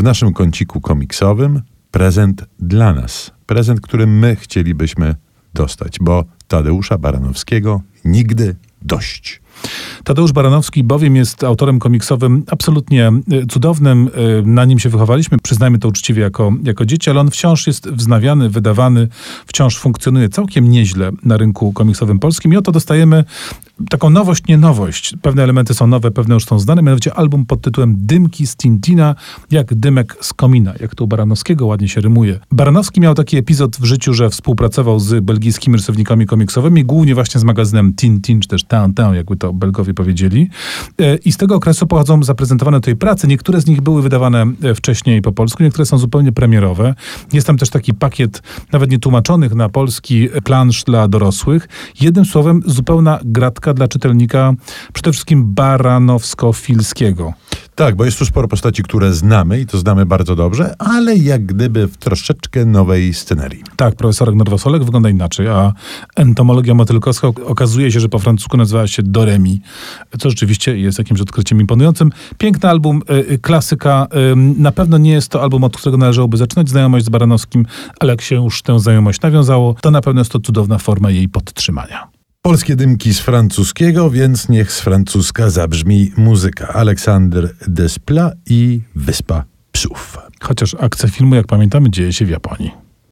w naszym kąciku komiksowym prezent dla nas. Prezent, który my chcielibyśmy dostać, bo Tadeusza Baranowskiego nigdy dość. Tadeusz Baranowski bowiem jest autorem komiksowym absolutnie e, cudownym. E, na nim się wychowaliśmy, przyznajmy to uczciwie jako, jako dzieci, ale on wciąż jest wznawiany, wydawany, wciąż funkcjonuje całkiem nieźle na rynku komiksowym polskim i oto dostajemy taką nowość, nie nowość. Pewne elementy są nowe, pewne już są znane, mianowicie album pod tytułem Dymki z Tintina, jak dymek z komina, jak to u Baranowskiego ładnie się rymuje. Baranowski miał taki epizod w życiu, że współpracował z belgijskimi rysownikami komiksowymi, głównie właśnie z magazynem Tintin, czy też Tintin, jakby to Belgowie powiedzieli. E, I z tego okresu pochodzą zaprezentowane tutaj prace. Niektóre z nich były wydawane e, wcześniej po polsku, niektóre są zupełnie premierowe. Jest tam też taki pakiet nawet nietłumaczonych na polski plansz dla dorosłych. Jednym słowem, zupełna gratka dla czytelnika przede wszystkim baranowsko-filskiego. Tak, bo jest tu sporo postaci, które znamy i to znamy bardzo dobrze, ale jak gdyby w troszeczkę nowej scenerii. Tak, profesorek Norwosolek wygląda inaczej, a entomologia motylkowska okazuje się, że po francusku nazywa się Doremi, co rzeczywiście jest jakimś odkryciem imponującym. Piękny album, y, klasyka. Y, na pewno nie jest to album, od którego należałoby zaczynać znajomość z Baranowskim, ale jak się już tę znajomość nawiązało, to na pewno jest to cudowna forma jej podtrzymania. Polskie dymki z francuskiego, więc niech z francuska zabrzmi muzyka. Aleksander Desplat i Wyspa Psów. Chociaż akcja filmu, jak pamiętamy, dzieje się w Japonii.